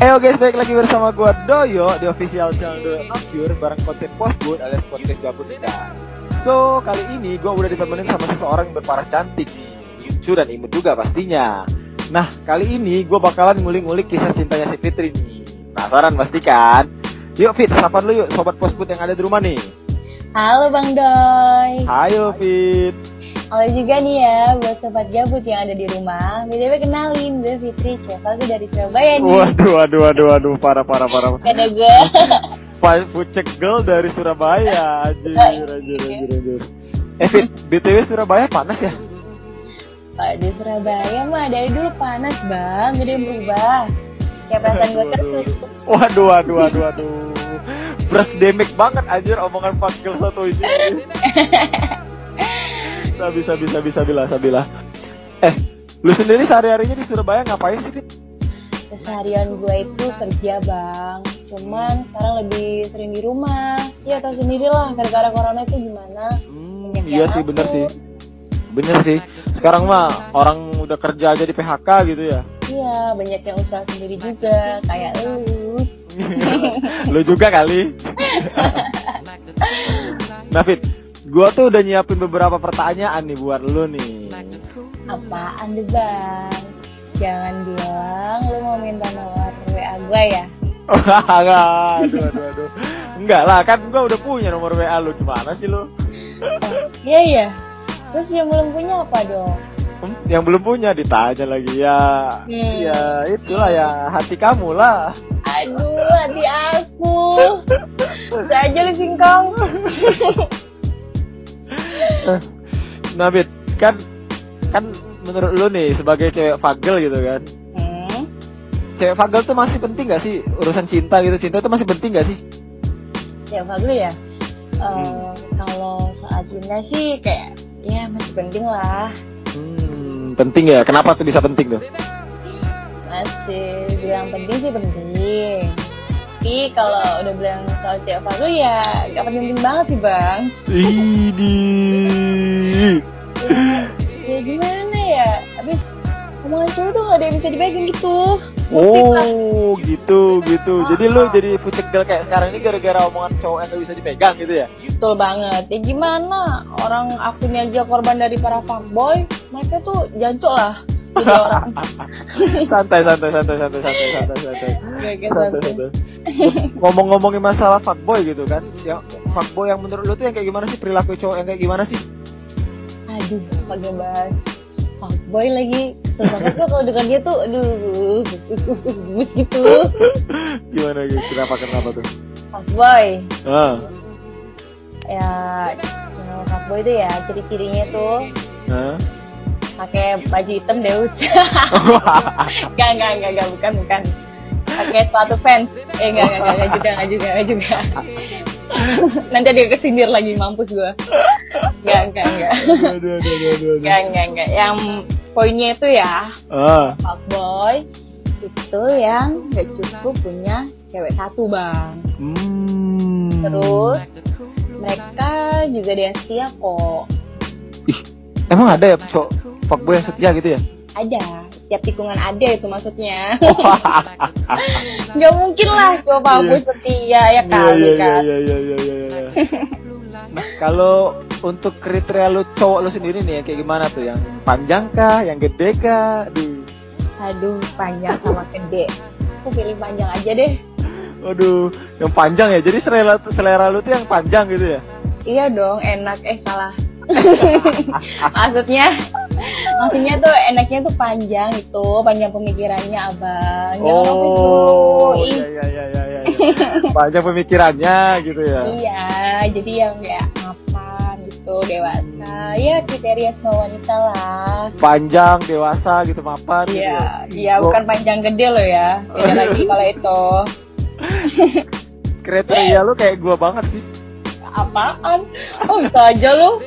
Eh oke, baik lagi bersama gua Doyo di official channel Doyo Not Pure bareng konten Postboot alias podcast gabut kita. So, kali ini gua udah ditemenin sama seseorang yang berparah cantik nih. Lucu dan imut juga pastinya. Nah, kali ini gua bakalan ngulik-ngulik kisah cintanya si Fitri nih. Penasaran pasti kan? Yuk Fit, sapa lu yuk sobat Postboot yang ada di rumah nih. Halo Bang Doy. Hayo Fit. Halo juga nih ya buat sobat gabut yang ada di rumah. BTW kenalin gue Fitri Ceva gue dari Surabaya nih. Waduh, waduh, waduh, waduh, parah, parah, parah. Ada gue. Five Fucek Girl dari Surabaya, anjir, anjir, anjir, anjir. Eh Fit, BTW Surabaya panas ya? Pak di Surabaya mah dari dulu panas bang, jadi berubah. Kayak perasaan gue terus. Waduh, waduh, waduh, waduh. Beras demek banget anjir omongan Fat Girl satu ini. Sabi, sabi, sabi, sabilah, sabilah. Eh, lu sendiri sehari-harinya di Surabaya ngapain sih? Keseharian gue itu kerja bang. Cuman sekarang lebih sering di rumah. Ya tau sendiri lah, gara-gara corona itu gimana. Hmm, Banyak iya sih, bener sih. Bener sih. Sekarang mah orang udah kerja aja di PHK gitu ya. Iya, banyak yang usaha sendiri juga, kayak lu. lu juga kali. nah Fit, gua tuh udah nyiapin beberapa pertanyaan nih buat lu nih. Apaan deh bang? Jangan bilang lu mau minta nomor WA gue ya? Enggak, aduh, aduh, aduh. Enggak lah, kan gua udah punya nomor WA lu. Gimana sih lu? Oh, iya iya. Terus yang belum punya apa dong? Hmm, Yang belum punya ditanya lagi ya. Hmm. Ya itulah ya hati kamu lah. Aduh, hati aku. Bisa aja lu singkong. Nah, Fit, kan kan menurut lu nih sebagai cewek fagel gitu kan. hmm? Cewek fagel tuh masih penting gak sih urusan cinta gitu? Cinta tuh masih penting gak sih? Ya bagus ya. Hmm. Kalau soal cinta sih kayak ya masih penting lah. Hmm, penting ya. Kenapa tuh bisa penting tuh? Masih bilang penting sih penting. Tapi kalau udah bilang soal cewek bagus ya gak penting-penting banget sih bang. Idi. Ya, ya gimana ya? Habis omongan cowok tuh gak ada yang bisa dipegang gitu. Oh, gitu, gitu. Jadi lu jadi fucek girl kayak sekarang ini gara-gara omongan cowok yang gak bisa dipegang gitu ya? betul banget. Ya gimana? Orang akunya aja korban dari para fuckboy mereka tuh jancok lah. Santai, santai, santai, santai, santai, santai, santai. Santai, santai. Ngomong-ngomongin masalah fuckboy gitu kan, yang fuckboy yang menurut lu tuh yang kayak gimana sih? Perilaku cowok yang kayak gimana sih? Aduh pakai bahas fuckboy lagi kesel banget tuh kalau dengan dia tuh aduh gemes gitu gimana gitu? Kenapa kenapa tuh? fuckboy Ah, ya cowok fuckboy itu ya ciri-cirinya tuh ah. pakai baju hitam Deus Enggak, enggak, enggak, enggak, bukan, bukan. Pakai sepatu fans. Eh, enggak, enggak, enggak juga, enggak juga, enggak juga. Nanti dia kesindir lagi, mampus gua. Enggak, enggak, enggak. Enggak, enggak, enggak. Yang poinnya itu ya, Ah, fuckboy itu yang enggak cukup punya cewek satu, Bang. hmm. Terus mereka juga dia setia kok. Ih, emang ada ya cowok fuckboy yang setia gitu ya? Ada, setiap tikungan ada itu maksudnya. Enggak mungkin lah cowok fuckboy Iya. setia ya kali Iya, kan. iya, iya, iya, iya, iya. Nah, kalau untuk kriteria lu cowok lu sendiri nih yang kayak gimana tuh? Yang panjang kah? Yang gede kah? Aduh. Aduh, panjang sama gede. Aku pilih panjang aja deh. Aduh, yang panjang ya. Jadi selera selera lu tuh yang panjang gitu ya? Iya dong, enak. Eh, salah. maksudnya, maksudnya tuh enaknya tuh panjang itu, panjang pemikirannya abang. Jangan. Oh, iya iya iya iya. iya. Panjang pemikirannya gitu ya. Iya, jadi yang kayak mapan gitu, dewasa. Ya kriteria semua wanita lah. Panjang, dewasa gitu mapan gitu. Iya, ya. iya bukan panjang gede loh ya. Beda lagi kalau itu. Kriteria lu kayak gua banget sih. Apaan? Oh bisa aja lu.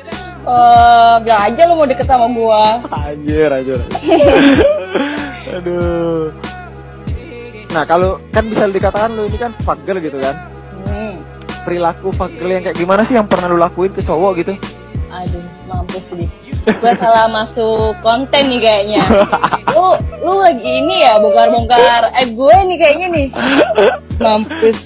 Eh, bilang aja lu mau deket sama gua. Anjir, anjir. Aduh. Nah, kalau kan bisa dikatakan lu ini kan fagel gitu kan. Hmm. Perilaku fagel yang kayak gimana sih yang pernah lu lakuin ke cowok gitu? Aduh, mampus sih. gue salah masuk konten nih kayaknya. Lu lu lagi ini ya bongkar-bongkar eh gue nih kayaknya nih. Mampus.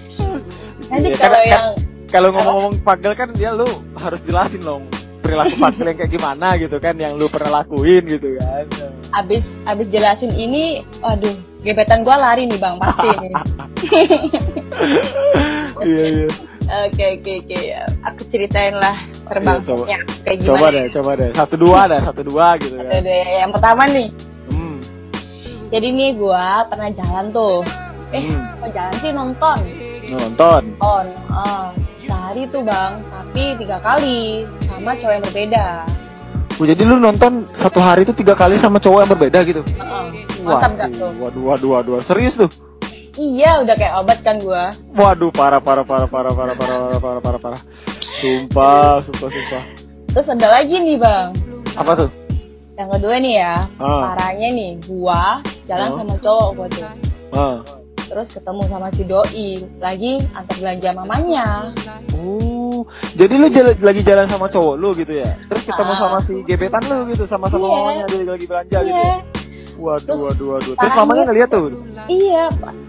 Nanti Iya, kalau karena- yang Kalau ngomong-ngomong pagel kan dia lu harus jelasin dong perilaku pagel yang kayak gimana gitu kan yang lu pernah lakuin gitu kan. abis abis jelasin ini, waduh, gebetan gue lari nih bang pasti nih. iya iya. Oke oke oke, ya. aku ceritain lah terbangsanya kayak gimana. Coba deh, coba deh. Satu dua deh, satu dua gitu kan. deh, yang pertama nih, Hmm. jadi nih gue pernah jalan tuh. Eh, Hmm. kok jalan sih nonton? Nonton. On, ah, sehari tuh bang, tapi tiga kali sama cowok yang berbeda. Oh, jadi lu nonton satu hari itu tiga kali sama cowok yang berbeda gitu? Heeh, mantap gak tuh? waduh, waduh, waduh, waduh. serius tuh? Iya, udah kayak obat kan gue. Waduh, parah, parah, parah, parah, parah, parah, parah, parah, parah, parah. Sumpah, sumpah, sumpah. Terus ada lagi nih bang, Apa tuh? yang kedua nih ya, Ah. parahnya nih, gua jalan Ah. sama cowok gua tuh. Ah. Terus ketemu sama si doi, lagi antar belanja mamanya. Oh, jadi lu jala- lagi jalan sama cowok lu gitu ya? Terus ketemu Ah. sama si gebetan lu gitu, sama-sama Iya. mamanya dia lagi belanja gitu. Iya, Waduh, Terus waduh, waduh. Terus mamanya ngeliat tuh? iya,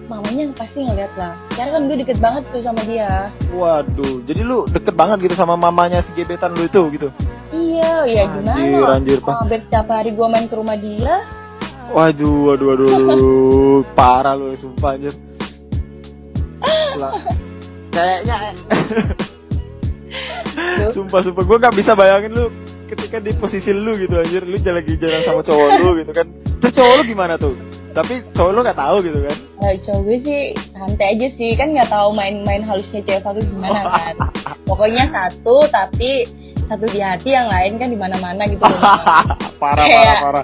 mamanya pasti ngeliat lah. Karena kan gue deket banget tuh sama dia. Waduh, jadi lu deket banget gitu sama mamanya si gebetan lu itu gitu? Iya, iya gimana? Anjir, anjir, Pak. Hampir setiap hari gue main ke rumah dia. Waduh, waduh, waduh, waduh. parah lu, sumpah anjir. Kayaknya Duh. Sumpah, sumpah gue gak bisa bayangin lu ketika di posisi lu gitu anjir Lu jalan lagi jalan sama cowok lu gitu kan Terus cowok lu gimana tuh? Tapi cowok lu gak tahu gitu kan Nah, cowok gue sih santai aja sih, kan nggak tahu main-main halusnya cewek satu gimana kan. Pokoknya satu, tapi satu di hati, yang lain kan di mana-mana gitu. loh. Parah, parah, Kayak- parah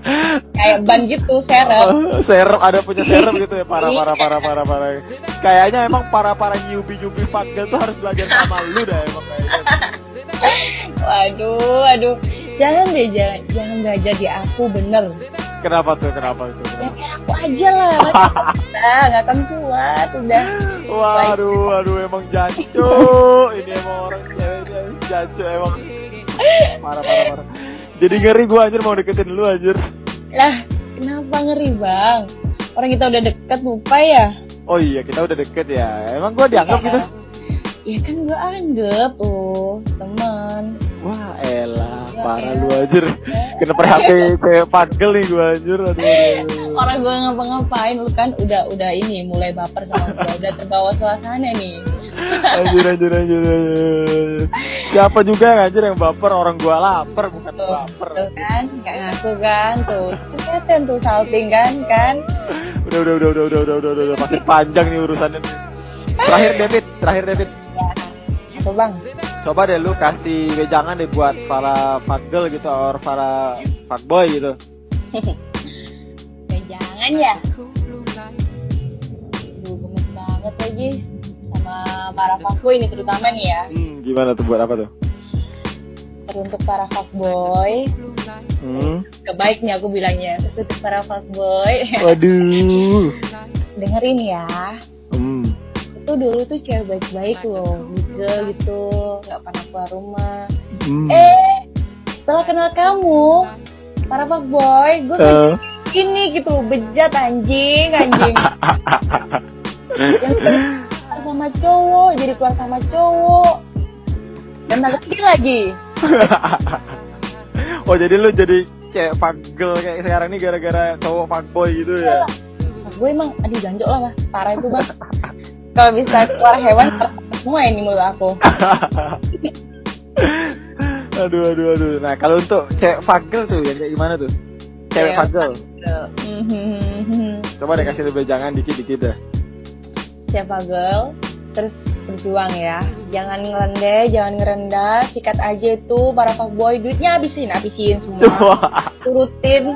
Kayak ban gitu, seret. serem ada punya serem gitu ya parah parah parah parah parah kayaknya emang para para nyubi nyubi fagel tuh harus belajar sama lu dah emang kayaknya Waduh, waduh. Jangan deh, jangan, jangan belajar di aku, bener. kenapa tuh kenapa tuh Ya kenapa? kayak aku aja lah, udah nggak akan kuat, udah. waduh waduh emang jancu ini emang orang ceweknya jancu emang parah parah parah jadi ngeri gua anjir mau deketin lu anjir Lah, kenapa ngeri bang? Orang kita udah deket lupa ya? oh iya kita udah deket ya emang gua dianggap gitu Ya ya kan gue anggap tuh temen wah elah ya, parah elah. lu anjir kena hp kayak pagel nih gue anjir aduh, orang gue ngapa-ngapain lu kan udah udah ini mulai baper sama gue udah terbawa suasana nih anjir, anjir, anjir, anjir. Siapa juga yang anjir yang baper orang gue lapar bukan tuh, baper. Tuh kan, nggak ngaku kan tuh. Kelihatan tuh salting kan kan. Udah udah udah udah udah udah udah udah masih panjang nih urusannya. Terakhir David, terakhir David. Bang? coba deh lu kasih wejangan deh buat para fagel gitu or para fuckboy gitu Ya, jangan ya. Duh, gemes banget lagi sama para fuckboy ini terutama nih ya. hmm, gimana tuh buat apa tuh Teruntuk para fuckboy, hmm. kebaik nih aku bilangnya. Teruntuk para fuckboy, waduh dengerin ya. hmm. Itu dulu tuh cewek baik-baik loh, gitu gitu, nggak pernah keluar rumah. Hmm. Eh, setelah kenal kamu, para fuckboy, gue Eh. gini gitu, bejat anjing, anjing. Yang keluar sama cowok, jadi keluar sama cowok. Dan lagi lagi. oh jadi lu jadi kayak fagel kayak sekarang ini gara-gara cowok fuckboy gitu ya Gue emang, aduh janjok lah, Bah. parah itu bang. Kalau bisa keluar hewan, semua ini mulut aku. aduh aduh aduh nah kalau untuk cewek fagel tuh yang kayak gimana tuh cewek Cewek fagel coba deh kasih lebih jangan dikit dikit dah Siapa girl? Terus berjuang ya. Jangan ngerendeh, jangan ngerendah. Sikat aja itu para fuckboy. Duitnya habisin, habisin semua. Turutin.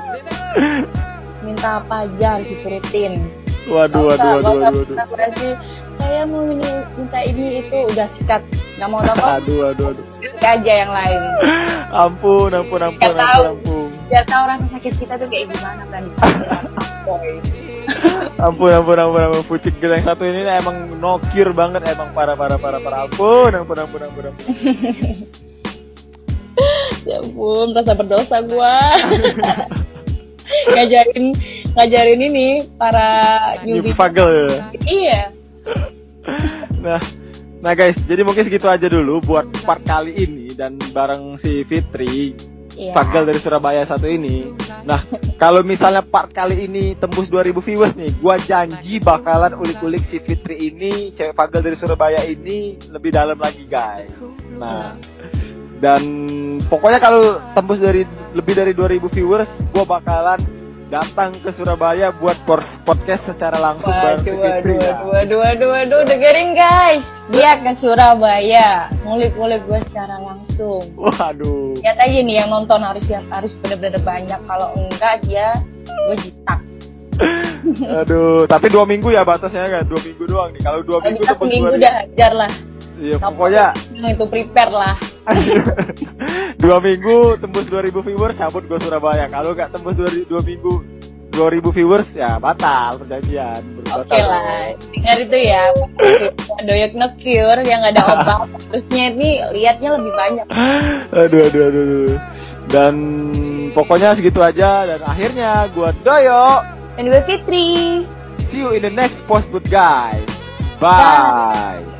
Minta apa aja harus diturutin. waduh waduh waduh waduh waduh Saya mau minta ini itu udah sikat. Nggak mau apa aduh aduh aduh. Sikat aja yang lain. ampun ampun ampun Nggak ampun tahu. ampun Biar tahu rasa sakit kita tuh kayak gimana kan ampun. Ampun ampun ampun pucik gila yang satu ini emang nokir banget. Emang parah parah parah parah. Ampun ampun ampun ampun ampun. Ya ampun rasa berdosa gua. Ngajarin ngajarin ini para newbie. Fagel iya nah nah guys jadi mungkin segitu aja dulu buat part kali ini dan bareng si Fitri yeah. Fagel dari Surabaya satu ini. Nah, kalau misalnya part kali ini tembus 2000 viewers nih, gua janji bakalan ulik-ulik si Fitri ini, cewek Fagel dari Surabaya ini lebih dalam lagi, guys. Nah, dan pokoknya kalau tembus dari lebih dari 2000 viewers, gua bakalan datang ke Surabaya buat podcast secara langsung waduh, bareng waduh, waduh, waduh, waduh, waduh, dengerin guys. Dia ke Surabaya, ngulik-ngulik gue secara langsung. Waduh. Lihat aja nih yang nonton harus yang harus bener-bener banyak. Kalau enggak dia gue jitak. Aduh, tapi dua minggu ya batasnya kan? Dua minggu doang nih. Kalau dua minggu tuh minggu udah hajar lah. Iya, pokoknya itu prepare lah. dua minggu tembus 2000 viewers cabut gue Surabaya. Kalau nggak tembus dua, dua minggu 2000 viewers ya batal perjanjian. Oke okay lah, dengar itu ya. Doyok no cure yang ada obat. Terusnya ini liatnya lebih banyak. aduh, aduh, aduh, aduh. Dan pokoknya segitu aja. Dan akhirnya gue Doyo. Dan gue Fitri. See you in the next post, good guys. Bye. Bye.